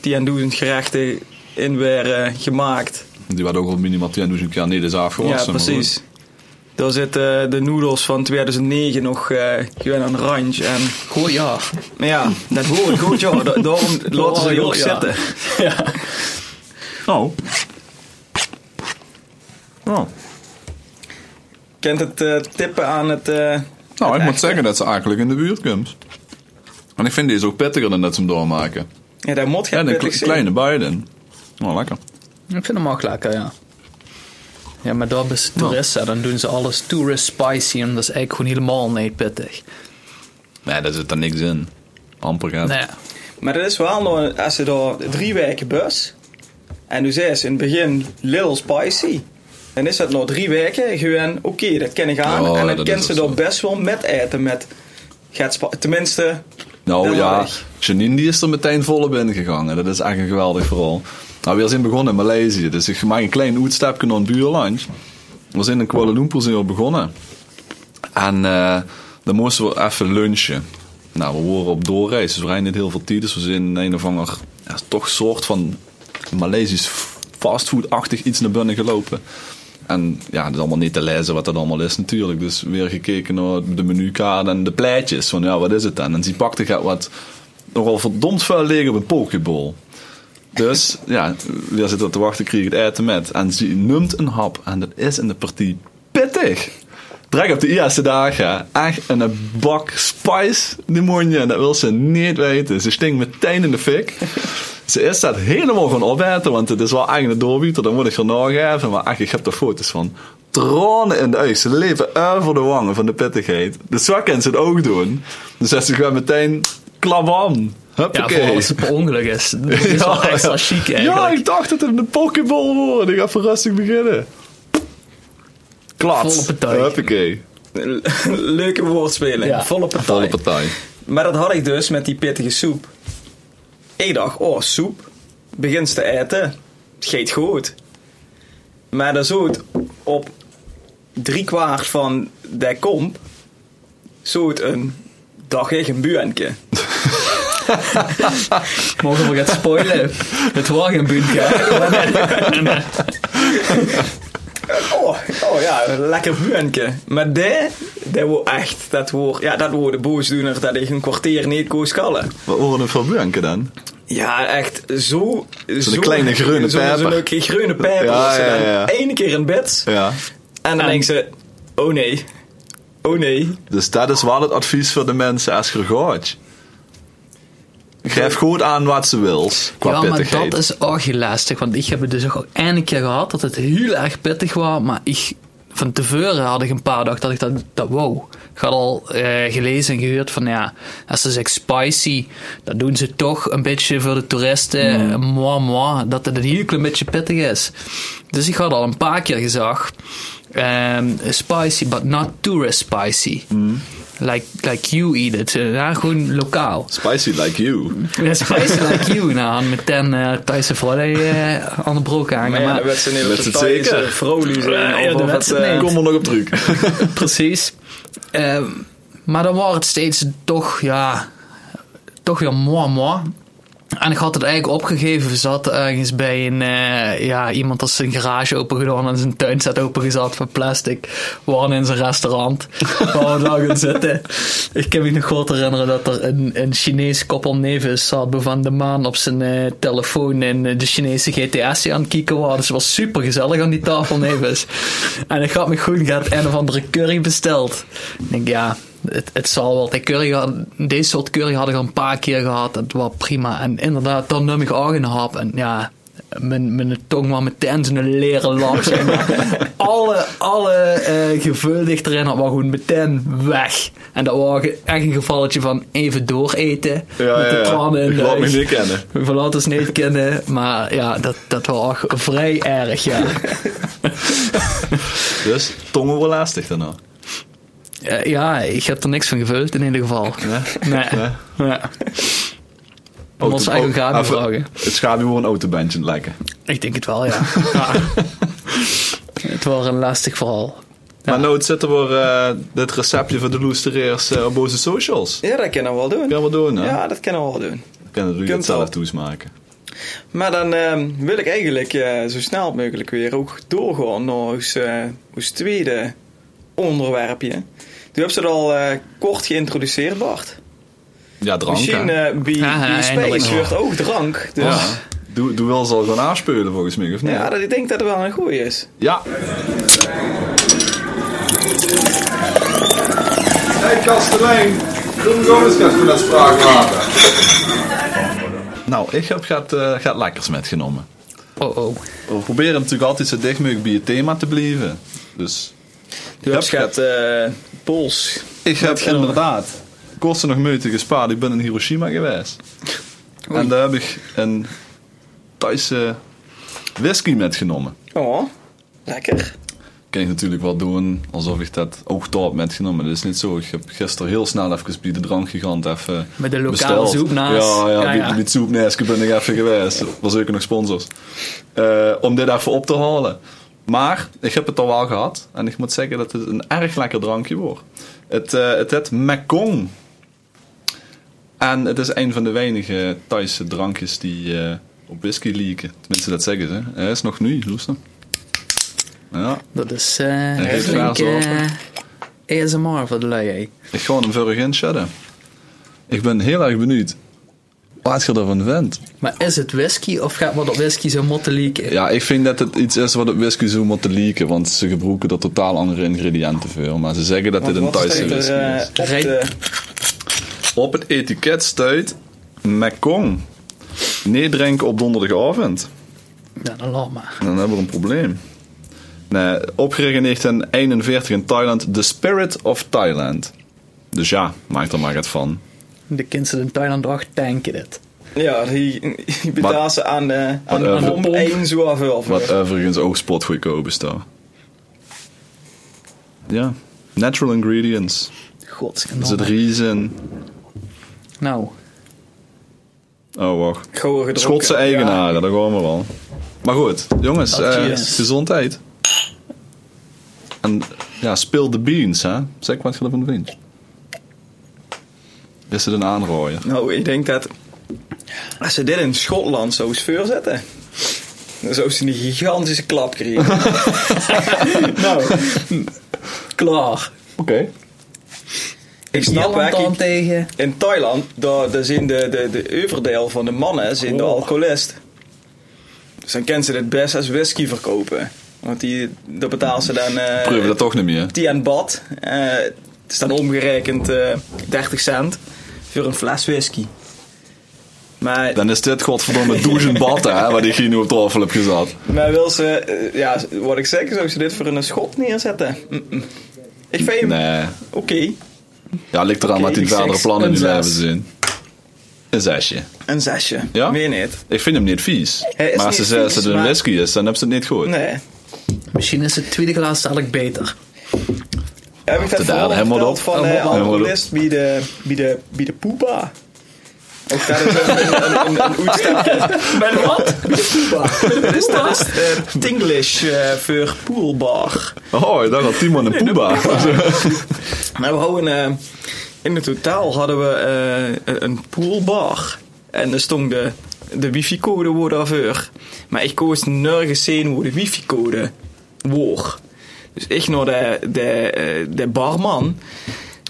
10.000 gerechten in werden gemaakt. Die waren ook al minimaal 10.000 keer niet is afgewassen. ja, maar precies. Daar zitten de noedels van 2009 nog eh gewoon aan de randje. En Goed jaar. ja, dat hoor ik goed, joh. Da- Daarom laten ze Oh, ook ja. zitten. Ja. Oh. Oh. Kent het eh, tippen aan het, eh, Nou, ik moet zeggen dat ze eigenlijk in de buurt komt. En ik vind deze ook pittiger dan dat ze hem doormaken. Ja, dat moet Ja, geen een pittig zijn. kleine beiden. Nou, lekker. Ik vind hem ook lekker, ja. Ja, maar daar is toeristen, dan doen ze alles tourist spicy en dat is eigenlijk gewoon helemaal niet pittig. Nee, daar zit er niks in. Amper gaat. Nee. Maar dat is wel nog, als ze daar drie weken bus. En nu zei ze in het begin little spicy. Dan is dat nog drie weken gewoon, oké, dat ken ik aan. Oh, en dat dan kan ze daar best wel met eten. Met, gaat tenminste, Nou Dat ja. Janine die is er meteen volop in gegaan. Dat is echt een geweldig verhaal. Nou, we zijn begonnen in Maleisië. Dus ik maak een klein uitstapje naar een buurland. We zijn in Kuala Lumpur zijn we begonnen. En eh, dan moesten we even lunchen. Nou, we waren op doorreis, dus we rijden niet heel veel tijd. Dus we zijn in een of ander, ja, toch soort van Maleisisch fastfood-achtig iets naar binnen gelopen. En ja, dat is allemaal niet te lezen wat dat allemaal is natuurlijk. Dus weer gekeken naar de menukaart en de pleitjes. Van ja, wat is het dan? En die pakte gaat wat nogal verdomd veel liggen op een pokeball. Dus ja, weer zitten te wachten, kreeg het eten met. En ze noemt een hap. En dat is in de partij pittig. Direct op de eerste dagen. Echt een bak spice demonje. Dat wil ze niet weten. Ze stinkt meteen in de fik. Ze is dat helemaal van opeten, want het is wel eigenlijk een doorbieter. Dan moet ik er nageven. Maar echt, ik heb er foto's van. Tranen in de ogen. Ze leven over de wangen van de pittigheid. Zo kan ze het ook doen. Dus ze gewoon meteen klabam. Ja, Huppakee. vooral als het per ongeluk is. Dat is wel extra chic Ja, ik dacht dat het een pokeball wordt. Ik ga verrassing beginnen. Klats. Volle partij. Huppakee. leuke woordspeling. Ja. Volle partij. Volle partij. Maar dat had ik dus met die pittige soep. Ik dacht, oh, soep. Begint ze te eten. Het gaat goed. Maar dan zo het op drie kwart van de komp. Zo het een dag een buenke. Mogen we gaan spoilen? Het was geen. Oh, oh ja, een lekker buenke. Maar die, dat wordt echt, dat wordt, ja, dat wordt de boosdoener dat ik een kwartier niet kon skallen. Wat worden het voor buanken dan? Ja, echt zo... Zo'n kleine groene peper. Zo'n groene peper. Ja, dat ja, ja. één keer in bed. Ja. En dan En- denken ze... Oh nee. Oh nee. Dus dat is wel het advies voor de mensen als je er gaat. Geef goed aan wat ze wil. Qua Ja, maar dat is ook lastig. Want ik heb het dus ook één keer gehad dat het heel erg pittig was. Maar ik, van tevoren had ik een paar dagen dat ik dat, dat wow. Ik had al eh, gelezen en gehoord van ja, als ze zegt spicy, dat doen ze toch een beetje voor de toeristen. Mm. Moi, moi, dat het een heel klein beetje pittig is. Dus ik had al een paar keer gezegd. ehm, spicy, but not tourist spicy. Like, like you eat it. Eh, ja, gewoon lokaal. Spicy like you. Ja, spicy like you. Nou, had meteen uh, Thaise volley uh, aan de broek hangen. Maar ja, maar- met het de zeker? vrolijk zijn. Ja, dat werd het, ze eh, niet. Kom er nog op terug. Precies. Ehm, maar dan was het steeds toch, ja, toch weer moi moi. En ik had het eigenlijk opgegeven. We zaten ergens bij een, eh, ja, iemand had zijn garage open gedaan en zijn tuin staat opengezet van plastic. We waren in zijn restaurant waar we lagen zitten. Ik kan me nog goed herinneren dat er een, een Chinees koppel neven zat van de maan op zijn eh, telefoon en de Chinese GTS aan het kijken was. Dus het was super gezellig aan die tafel nevens. En ik had me goed gehad een of andere curry besteld. Ik denk, ja, het, het zal wel. Die curry, deze soort curry had ik al een paar keer gehad. Het was prima. En inderdaad, dan nam ik ook een hap. En ja, mijn, mijn tong was meteen zo'n leren lach. zeg maar. alle alle gevul die ik erin had, was gewoon meteen weg. En dat was echt een gevalletje van even dooreten. Ja, met de ja, ja. tranen in Ik de laat me niet kennen. We laten ons niet kennen, maar ja, dat, dat was ook vrij erg, ja. Dus tongen wel lastig daarna. Eh, ja, ik heb er niks van gevuld in ieder geval. Nee. Nee? Ja. Om ons eigen even- vragen. Het schaduw gewoon een autobandje lekker. Ik denk het wel, ja. ja. Het was een lastig verhaal. Maar nou zitten we eh dit receptje voor de loestereers eh, op onze socials. Ja, dat kunnen we wel doen. Kan we doen, hè? Ja, dat kunnen we wel doen. Kunnen we het zelf wel. toesmaken. Maar dan ehm, wil ik eigenlijk eh, zo snel mogelijk weer ook doorgaan naar ons, eh, ons tweede onderwerpje. Nu heb ze het al eh, kort geïntroduceerd, Bart. Ja, drank, Misschien hè? eh bij, Ja, bij eindelijk. Space wordt ook drank. Dus Ja. ja, Doe, doe wel zal gewoon aanspelen volgens mij, of niet? dat, ik denk dat het wel een goeie is. Ja. kastelein. Doe gewoon eens even naar spraak laten. Nou, ik heb gaat, eh, gaat lekkers metgenomen. Oh oh. We proberen natuurlijk altijd zo dicht mogelijk bij het thema te blijven. Dus Je hebt gaat eh Pools. ik heb inderdaad kosten nog moeite gespaard. Ik ben in Hiroshima geweest. En daar heb ik een Thaise whisky metgenomen. Oh, lekker. Kan je natuurlijk wel doen alsof ik dat ook daar heb metgenomen. Dat is niet zo. Ik heb gisteren heel snel even bij de drankgigant even Met de lokale besteld. soep naast. Ja, ja, Ja, bij, ja. bij soepnestje ben ik even geweest. Er was ook nog sponsors. Eh, om dit even op te halen. Maar ik heb het al wel gehad. En ik moet zeggen dat het een erg lekker drankje wordt. Het, eh het heet Mekong. En het is een van de weinige Thaise drankjes die eh, op whisky lieken. Tenminste, dat zeggen ze. Hij is nog nu, luister. Ja, Dat is flink glazen eh, ASMR voor de lui. ik ga hem vurig inschatten. Ik ben heel erg benieuwd wat je ervan vindt. Maar is het whisky of gaat wat op whisky zo motten lieken? Ja, ik vind dat het iets is wat op whisky zou moeten lieken, want ze gebruiken er totaal andere ingrediënten voor. Maar ze zeggen dat dit een Thaise whisky er, is. eh, op de... Op het etiket staat Mekong. Nee drinken op donderdagavond. Ja, dan laat maar. Dan hebben we een probleem. Nee, opgericht in 1941 in Thailand. The Spirit of Thailand. Dus ja, maak er maar het van. De kinderen in Thailand ook tanken dit. Ja, die, die betaalt ze aan de, aan de Wat, eh, pomp zoveel. Wat overigens ook spotgoedkoop is daar. Ja, natural ingredients. Er zit Godskanaal. riezen. Nou, Oh, wacht. Schotse eigenaren, daar gaan we wel. Maar goed, jongens, Oh, eh, gezondheid. En ja, speel de beans, hè. Zeg wat je ervan vindt. Is het een aanrooien? Nou, ik denk dat als ze dit in Schotland zou voorzetten, dan zou ze een gigantische klap krijgen. nou, klaar. Oké. ik snap dan eigenlijk, tegen. in Thailand, daar, daar zijn de, de, de overdeel van de mannen zijn de Oh. alcoholist. Dus dan kunnen ze dit best als whisky verkopen. Want die, daar betalen ze dan... eh Proeven dat toch niet meer. die aan bad. Eh, het is dan omgerekend eh 30 cent voor een fles whisky. Maar, Dan is dit godverdomme duizend batten, hè, waar ik hier nu op tafel heb gezet. maar wil ze, eh, ja, wat ik zeg, zou ze dit voor een schot neerzetten? Mm-mm. Ik vind hem Nee. oké. Ja, ligt eraan Oké, wat die verdere plannen leven zes. zijn. Een zesje. Een zesje. Ja? Meer niet. Ik vind hem niet vies. Maar als ze vies, dat het een whisky is, dan hebben ze het niet goed. Nee. Misschien is het tweede glas dadelijk beter. Heb ik dat de derde, helemaal verteld op. van de Helemaal op. alcoholist bij de, bij de, bij de poepa? Ook dat is een, een, een, een oetstapje. Ben wat? Dat is, dat is uh, Tinglish eh, voor poolbar. Oh, daar had Timon een poeba. Maar we houden, eh, in het totaal hadden we eh, een poolbar. En er stond de, de wifi-code voor daarvoor. Maar ik koos nergens zien hoe de wifi-code woord. Dus ik naar de, de, eh, de barman.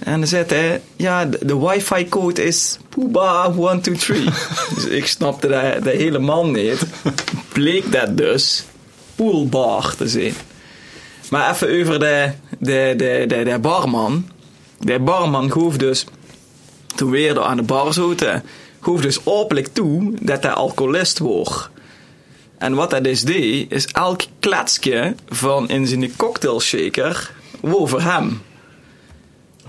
En dan zei hij, ja, de, de wifi-code is Poeba 123. dus ik snapte dat, dat helemaal niet. Bleek dat dus poolbar te zijn. Maar even over de, de, de, de, de barman. De barman gaf dus, toen we weer aan de bar zaten, gaf dus openlijk toe dat hij alcoholist was. En wat hij dus deed, is elk kletsje van in zijn cocktailshaker wou voor hem.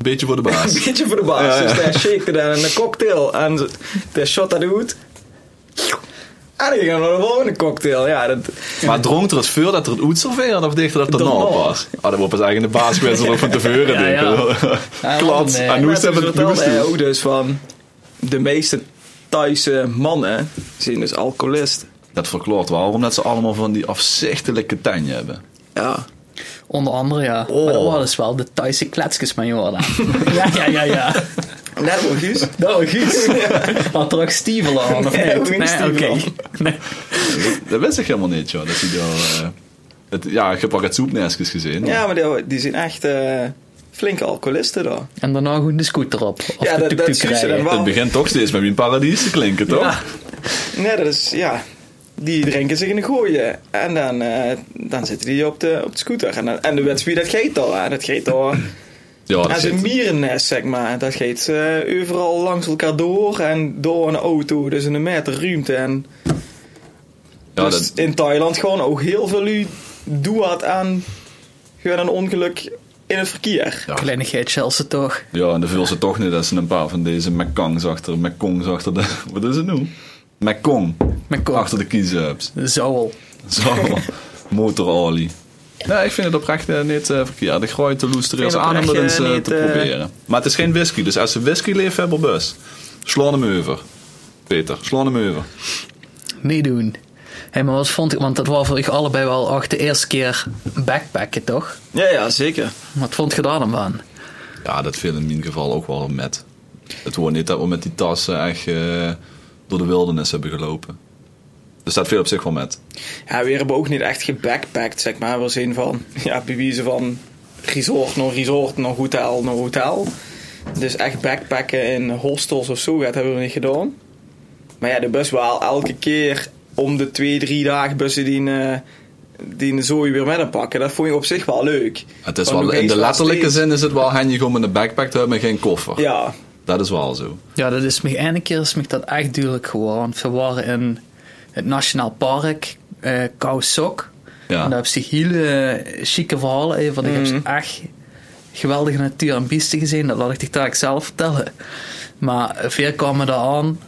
Beetje voor de Een baas. beetje voor de baas. Ja, ja. Dus hij shakte dan een cocktail en hij shot dat uit. En dan ging hij naar de volgende cocktail. Ja, dat, Maar dronk er het vuur dat er het oet serveerde of dicht dat het Daarna. erna was? Ah, dat wordt pas eigenlijk de baas geweest om van tevoren Ja, denken. Ja, Klats. nee. En hoe is toen met ook dus van... De meeste Thaise mannen zijn dus alcoholist. Dat verklaart waarom dat ze allemaal van die afzichtelijke tanje hebben. Ja. Onder andere, ja. Maar dat was dus wel de Thaise kletsjes, mijn Jordan. ja, ja, ja, ja. Net wel Guus. Nou, goed. Had er ook stiefel aan, of Ja, niet? Nee, oké. Nee. Dat wist ik helemaal niet, joh. Dat die daar, eh, het, ja, ik heb al het soepnestjes gezien. Ja, maar die, die zijn echt eh, flinke alcoholisten daar. En daarna goed de scooter op. Of Ja, de dat- dat wel. Het begint toch steeds met mijn paradies te klinken, toch? Ja. Nee, dat is... Ja, die drinken zich in de gooien. En dan, eh, dan zitten die op de, op de scooter. En, dan- en de wedstrijd, dat geet al. hè. Dat geet al Ja, dat En zo'n zit. mierennest, zeg maar. Dat gaat eh, overal langs elkaar door en door een auto. Dus een meter ruimte. En Ja, dus dat, in Thailand gewoon ook heel veel u doet aan gewoon een ongeluk in het verkeer. Ja. Kleinigheid Chelsea toch. ja, en dan viel ze toch niet dat ze een paar van deze McCongs achter, McCongs achter de, wat is het nu? McCong. McCong. Achter de kiezen hebt. Zou Zo, motorolie. Nee, ik vind het oprecht eh, niet eh, verkeerd. Ik gooi de loesters het aan om oprecht, eens eh, niet, te proberen. Maar het is geen whisky, dus als ze whisky liefhebber bus, sla hem over. Peter, sla hem over. niet doen. Hé, maar wat vond ik, want dat was voor ik allebei wel ook de eerste keer backpacken, toch? Ja, ja, zeker. Wat vond je daar dan van? Ja, dat viel in mijn geval ook wel met. Het wordt niet dat we met die tassen echt eh, door de wildernis hebben gelopen. Dus dat viel op zich wel met. Ja, we hebben ook niet echt gebackpackt, zeg maar. We zijn van, ja, bewijzen van resort naar resort, naar hotel naar hotel. Dus echt backpacken in hostels of zo, dat hebben we niet gedaan. Maar ja, de bus wel elke keer om de twee, drie dagen bussen die, eh, die een zooi weer met hem pakken. Dat vond ik op zich wel leuk. Het is Want wel, in de letterlijke zin is het wel handig om een backpack te hebben en geen koffer. Ja, Dat is wel zo. Ja, dat is me ene keer is me dat echt duidelijk geworden. We waren in het Nationaal Park, eh Khao Sok. Ja. En daar heb je hele eh, chique verhalen in. Want ik heb echt geweldige natuur en beesten gezien. Dat laat ik je eigenlijk zelf vertellen. Maar veel kwamen daar aan.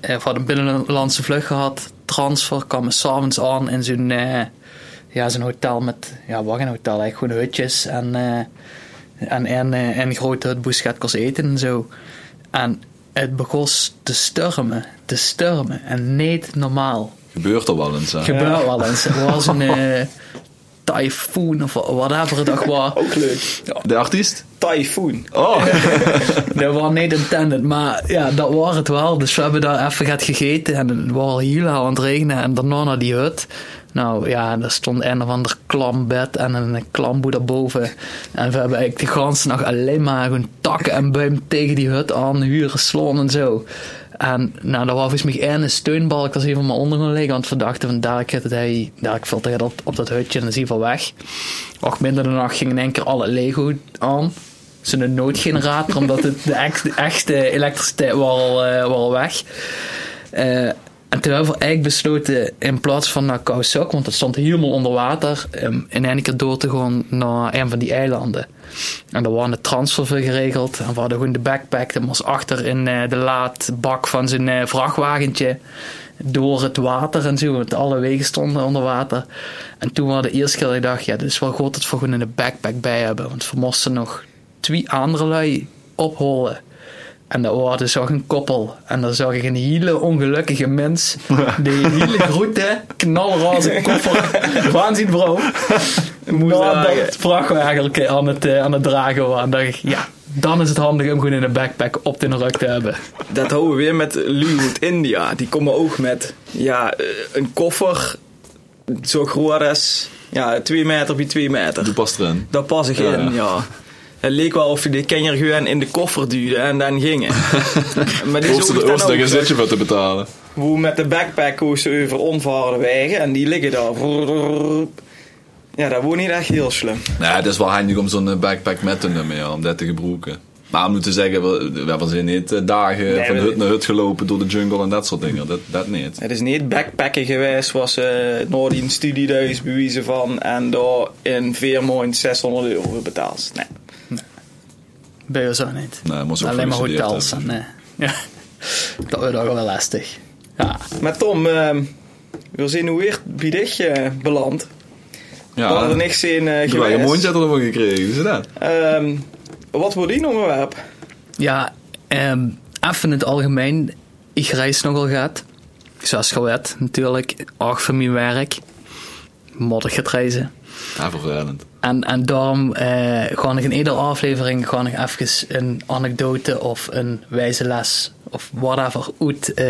Eh, we hadden een binnenlandse vlucht gehad. Transfer kwamen s'avonds aan in zo'n eh, ja, zo'n hotel met... Ja, wat een hotel eigenlijk. Gewoon hutjes. En, en en eh, een grote hutboes gaat kost eten en zo. En het begon te stormen. Te stormen. En niet normaal. Gebeurt er wel eens. hè? Gebeurt wel eens. Er was een tyfoon of whatever het ook was. ook leuk. De artiest? Typhoon. Oh, Dat was niet intended, maar ja, dat was het wel. Dus we hebben daar even gaat gegeten en het was heel aan het regenen. En daarna naar die hut. Nou ja, er stond een of ander klambed en een klamboe daarboven. En we hebben eigenlijk de ganse nacht alleen maar gewoon takken en buim tegen die hut aan, huren, slaan en zo. En nou, dat was volgens mij één steunbalk, is even maar onder liggen. Want we dachten van daar gaat hij, daar ik veel tegen op, op dat hutje en is hij van weg. Och, minder dan nacht ging in één keer alle Lego aan. Zo'n noodgenerator, omdat het de, de echte elektriciteit was al, eh, weg. Eh, en toen hebben we eigenlijk besloten, in plaats van naar Kausok, want het stond helemaal onder water, um, in één keer door te gaan naar een van die eilanden. En daar waren de transfer geregeld. En we hadden gewoon de backpack, dat was achter in eh, de laadbak van zijn eh, vrachtwagentje. Door het water en zo, want alle wegen stonden onder water. En toen waren de eerste keer dat ik dacht, ja, dit is wel goed dat we gewoon een backpack bij hebben. Want we moesten nog twee andere lui opholen. En dat dus ook een koppel. En dan zag ik een hele ongelukkige mens. Die hele grote, knalroze koffer. Waanzin vrouw. Moest Na dragen. dat vrachtwagen aan het, eh, aan het dragen was. En dacht ik, ja, dan is het handig om gewoon in een backpack op de rug te hebben. Dat houden we weer met Luwood India. Die komen ook met ja, eh, een koffer zo groot als ja, 2 meter bij 2 meter. die past erin. Daar pas ik Ja, in, ja. Het leek wel of je de kenjer gewoon in de koffer duwde en dan maar zoog de dan Oosten ook zitje voor te betalen. Hoe met de backpack koos ze over onvaarde wegen en die liggen daar. Ja, dat wordt niet echt heel slim. Nee, het is wel handig om zo'n eh, backpack met te nemen, ja, om dat te gebruiken. Maar we moeten zeggen, we, we hebben ze niet eh, dagen Nee, van hut naar hut gelopen door de jungle en dat soort dingen. Dat, dat niet. Het is niet backpacken geweest was ze uh, naar die studiehuis bewijzen van en daar in vier maanden 600 euro betaald. Nee. Bij ons ook niet. Nee, moest ook Alleen maar hotels. En, eh, ja. Dat wordt ook wel lastig. Ja. Maar Tom, ehm, we zien hoe weer bij dich eh, beland. We hadden er Ja, niks in eh ik heb je geweest. mondje er nog gekregen, is dat? Ehm, wat wordt die onderwerp? Ja, ehm, even in het algemeen. Ik reis nogal gaat. Zoals gewet, natuurlijk. Ook voor mijn werk. Modder gaat reizen. Ja, vervelend. En, en daarom eh ga ik in iedere aflevering ga ik even een anekdote of een wijze les of whatever uit eh,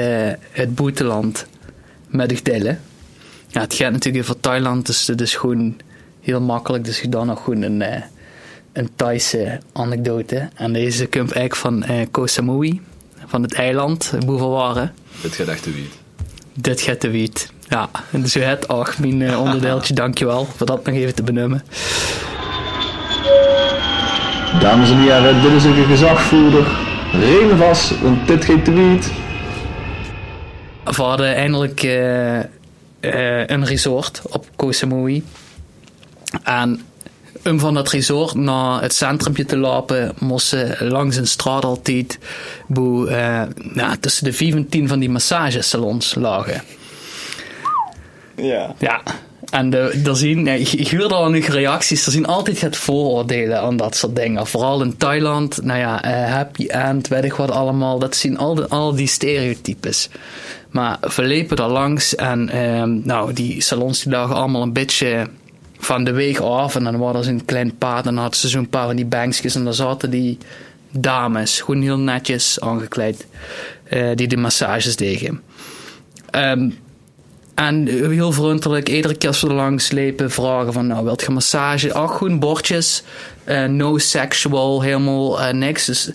het buitenland met u delen. Ja, het gaat natuurlijk over Thailand, dus het is gewoon heel makkelijk. Dus ik dan nog gewoon een, eh, een Thaise anekdote. En deze komt eigenlijk van eh Koh Samui, van het eiland Boeverwaren. Dit gaat echt te wiet. Dit gaat te wiet. Ja, en dus het ook mijn eh, onderdeeltje, dankjewel voor dat nog even te benoemen. Dames en heren, dit is een gezagvoerder. Reden vast, want dit geen tweet. We hadden eindelijk eh, eh, een resort op Koh Samui. En om van dat resort naar het centrumpje te lopen, moesten langs een straat altijd boe, eh, nou, tussen de 5 en 10 van die massagesalons lagen. Ja. Ja. En de, er zien, ik, hoorde al nog reacties, er zien altijd het vooroordelen aan dat soort dingen. Vooral in Thailand, nou ja, eh, happy end, weet ik wat allemaal. Dat zien al, de, al die stereotypes. Maar we liepen daar langs en ehm, nou, die salons die lagen allemaal een beetje van de weg af. En dan waren ze een klein pad en dan hadden ze zo'n paar van die bankjes. En daar zaten die dames, gewoon heel netjes aangekleed, eh, die de massages deden. Ehm, en heel vriendelijk, iedere keer als we er langs vragen van, nou, wilt je massage? Ach, gewoon bordjes, eh, no sexual, helemaal eh, niks. Dus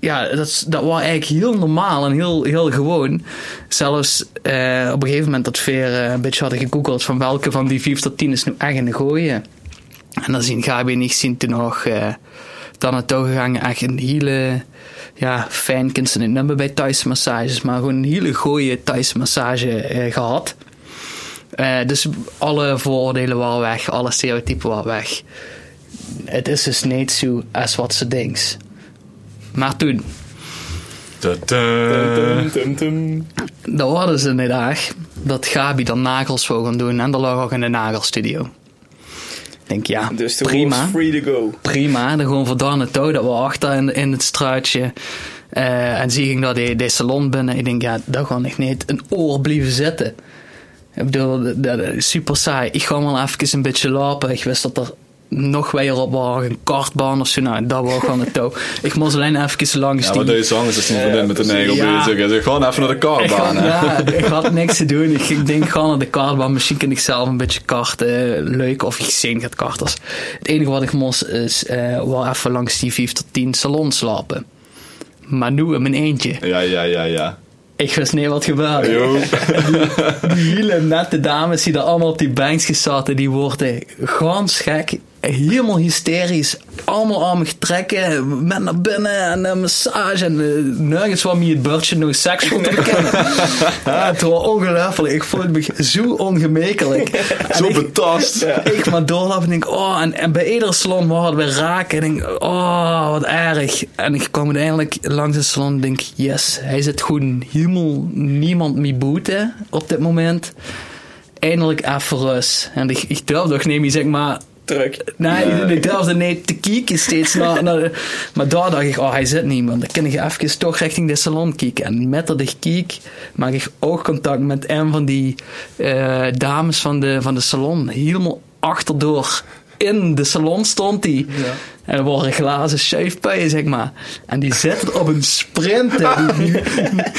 ja, dat, dat was eigenlijk heel normaal en heel, heel gewoon. Zelfs eh, op een gegeven moment dat we een beetje hadden gegoogeld van welke van die 5 tot 10 is nu echt een gooien. En dan zien Gabi en ik zien toen nog uh, dan naartoe gegaan, echt een hele ja, fijn kind ze niet nummer bij Thaise massages, maar gewoon een hele goede Thaise massage eh, gehad. Eh, dus alle vooroordelen waren weg, alle stereotypen waren weg. Het is dus niet zo als wat ze denkt. Maar toen, dat hadden ze een dag dat Gabi dan nagels wou gaan doen en dat lag ook in de nagelstudio. Ik denk ja, Dus prima. free to go. prima. Dan gewoon vandaan naartoe. Dat we achter in, in het struitje. Eh, en zie ging daar die, die salon binnen. Ik denk, ja, daar ga ik niet een oor blijven zitten. Ik bedoel, dat, dat super saai. Ik ga wel even een beetje lopen. Ik wist dat er nog weer op een kartbaan of zo. Nou, dat was gewoon naartoe. Ik moest alleen even langs Ja, die... maar deze zang is dus niet met de negel Ja. bezig. Gewoon even naar de Ik had, kaarbaan. hè. ja, ik had niks te doen. Ik denk gewoon naar de kartbaan. Misschien kan ik zelf een beetje karten. Leuk. Of ik het karters. Het enige wat ik moest is eh wel even langs die 5 tot 10 salons lopen. Maar nu in mijn eentje. Ja, ja, ja, ja. Ik wist niet wat gebeurde. Die hele nette dames die daar allemaal op die bankjes zaten, die worden gans gek. Helemaal hysterisch. Allemaal aan me trekken. Met naar binnen en een massage. En uh, nergens kwam je het bordje no sexual te bekennen. ja, het was ongelooflijk. Ik voelde me zo ongemekelijk. En Zo ik- betast. ik maar doorlopen en denk, oh, en, en bij iedere salon hadden we raken. En denk, oh, wat erg. En ik kwam uiteindelijk langs de salon en denk, yes, hij zit gewoon helemaal niemand mee boeten op dit moment. Eindelijk even rust. En ik, ik durfde nog niet meer, zeg maar, Druk. Nee, ik durfde niet te kijken steeds naar, naar de- maar daar dacht ik, oh, hij zit niet, man. Dan kan ik even toch richting de salon kijken. En met dat ik kijk, maak ik oogcontact met een van die eh, dames van de, van de salon. Helemaal achterdoor. In de salon stond die. En er waren glazen schuifpuien, zeg maar. En die zette op een sprint. hè. Die, die,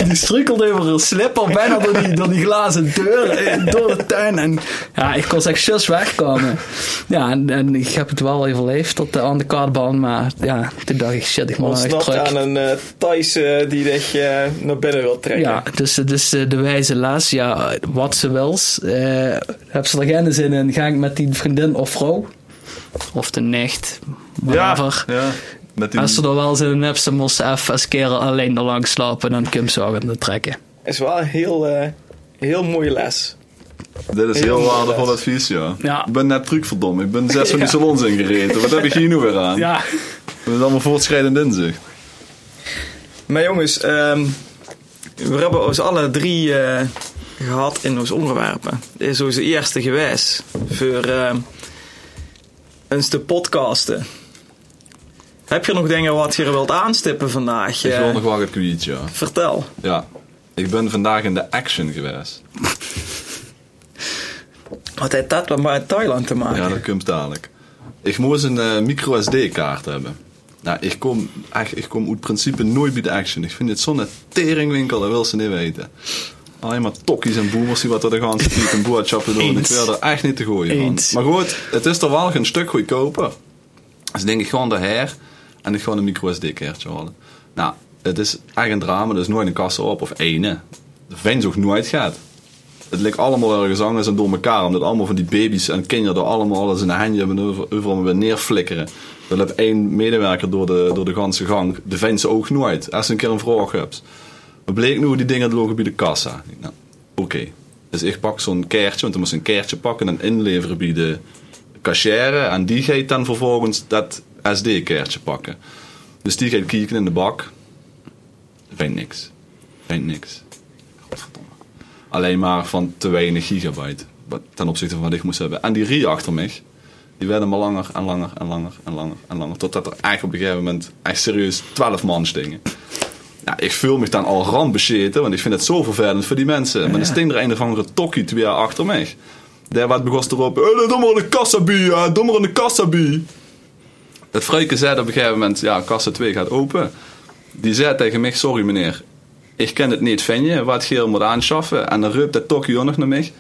die struikelde over een slipper bijna door die, door die glazen deur, door de tuin. En ja, ik kon echt just wegkomen. Ja, en, en ik heb het wel overleefd tot de, aan de kaartbaan. Maar ja, toen dacht ik, shit, ik moet echt terug. aan een eh Thais eh, die dich eh, naar binnen wil trekken. Ja, dus, dus de wijze les, ja, wat ze wils. heb ze er geen zin in, ga ik met die vriendin of vrouw. Of de nicht, whatever. ja. Met die, Als ze er wel zin in hebben, ze moest ze even als keren alleen er langs slapen en dan kun je ze ook aan het trekken. is wel een heel, eh, heel mooie les. dit is heel Heel waardevol les. advies, ja. Ja. Ik ben net truc verdomme. Ik ben zes van die Ja. salons ingereden. Wat heb ik hier nu weer aan? Ja, Dat is allemaal voortschrijdend inzicht. Maar jongens, ehm, we hebben ons alle drie eh, gehad in ons onderwerpen. Dit is onze eerste geweest voor ehm eens te podcasten. Heb je nog dingen wat je wilt aanstippen vandaag? Ik Eh, wil nog wel een ja. Vertel. Ja. Ik ben vandaag in de action geweest. Wat heeft dat dan met Thailand te maken? Ja, dat komt dadelijk. Ik moest een eh, micro SD-kaart hebben. Nou, ik kom, echt, ik kom uit principe nooit bij de action. Ik vind het zo'n teringwinkel, dat wil ze niet weten. Alleen maar tokkies en boemers die wat er de ganse tijd een boodschappen doen. Ik wil er echt niet te gooien van. Maar goed, het is er wel een stuk goedkoper. Dus denk ik gewoon daher en ik gewoon een micro SD-kaartje halen. Nou, het is echt een drama, dus nooit een kassa op of ene. De vent ook nooit gaat. Het lijkt allemaal ergens anders en door elkaar. Omdat allemaal van die baby's en kinderen er allemaal alles in de handje hebben. over- Overal weer neerflikkeren. Er loopt één medewerker door de, door de ganse gang. De ze ook nooit. Als ze een keer een vraag hebt. Maar bleek nu die dingen lopen bij de kassa. Nou, oké. Dus ik pak zo'n kaartje, want dan moest een kaartje pakken en inleveren bij de cashier. En die gaat dan vervolgens dat SD-kaartje pakken. Dus die gaat kijken in de bak. Vindt niks. Vindt niks. Godverdomme. Alleen maar van te weinig gigabyte. wat- Ten opzichte van wat ik moest hebben. En die rie achter mij. Die werden maar langer en langer en langer en langer en langer. Totdat er eigenlijk op een gegeven moment echt serieus 12 man stingen. Ja, ik voel me dan al randbescheten, want ik vind het zo vervelend voor die mensen. Maar dan sting er een of andere tokkie twee jaar achter mij. Daar wat begon erop, eh, doe maar in de kassabie, doe maar in de kassabie. Het vrouwke zei op een gegeven moment, ja, kassa 2 gaat open. Die zei tegen mij, sorry meneer, ik ken het niet van je, wat je moet aanschaffen. En dan roept dat tokkie ook nog naar mij.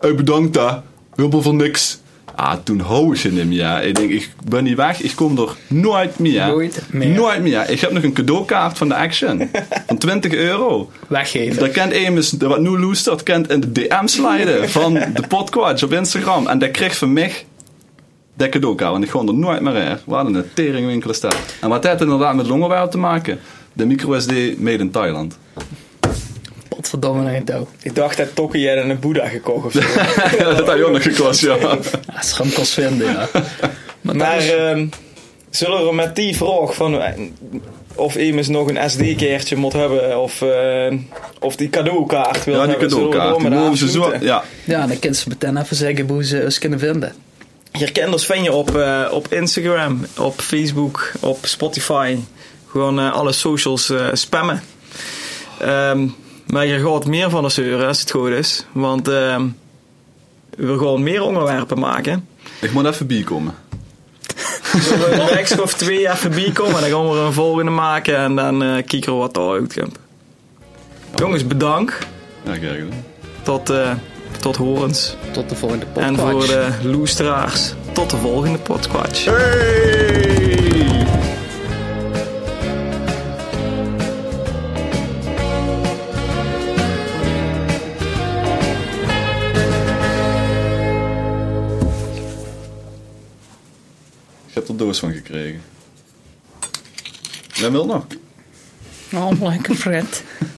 Hey, bedankt daar, wilbel voor niks. Ah, toen hou ik je niet meer. Ik denk, ik ben niet weg, ik kom er nooit meer. Nooit meer. Nooit meer. Ik heb nog een cadeaukaart van de Action. van 20 euro. Weggeven. Dat kent Amos, wat nu loestert, kent in de DM sliden van de Podquatch op Instagram. En dat kreeg van mij dat cadeaukaart. Want ik gewoon er nooit meer in. We hadden een teringwinkel staan. En wat heeft het inderdaad met longenwerp te maken? De microSD made in Thailand. Potverdomme naar touw. Ik dacht dat Tokkie jij een Boeddha gekocht of zo. dat had je ook nog gekost, ja. Ja, schram kost vinden, ja. Maar, maar dat is- ehm, zullen we met die vraag van eh, of iemand nog een SD-kaartje moet hebben of, eh, of die cadeaukaart wil Ja, die hebben, cadeaukaart. Die door met mogen ze zo... Ja, ja, dan kunnen ze meteen even zeggen hoe ze ons kunnen vinden. Je kent ons vind je op, eh, op Instagram, op Facebook, op Spotify. Gewoon eh, alle socials eh, spammen. Ehm, maar je gaat meer van de zeuren als het goed is. Want ehm, we gaan meer onderwerpen maken. ik moet even bijkomen. We een week of twee even bijkomen. En dan gaan we er een volgende maken. En dan eh kijken we wat er uitkomt. Jongens, bedankt. Ja, kijk. Tot, eh, tot horens. Tot de volgende podcast. En voor de loesteraars. Tot de volgende podcast. Hey! Ik heb er doos van gekregen. Jij wil nog? Oh, lekker Fred.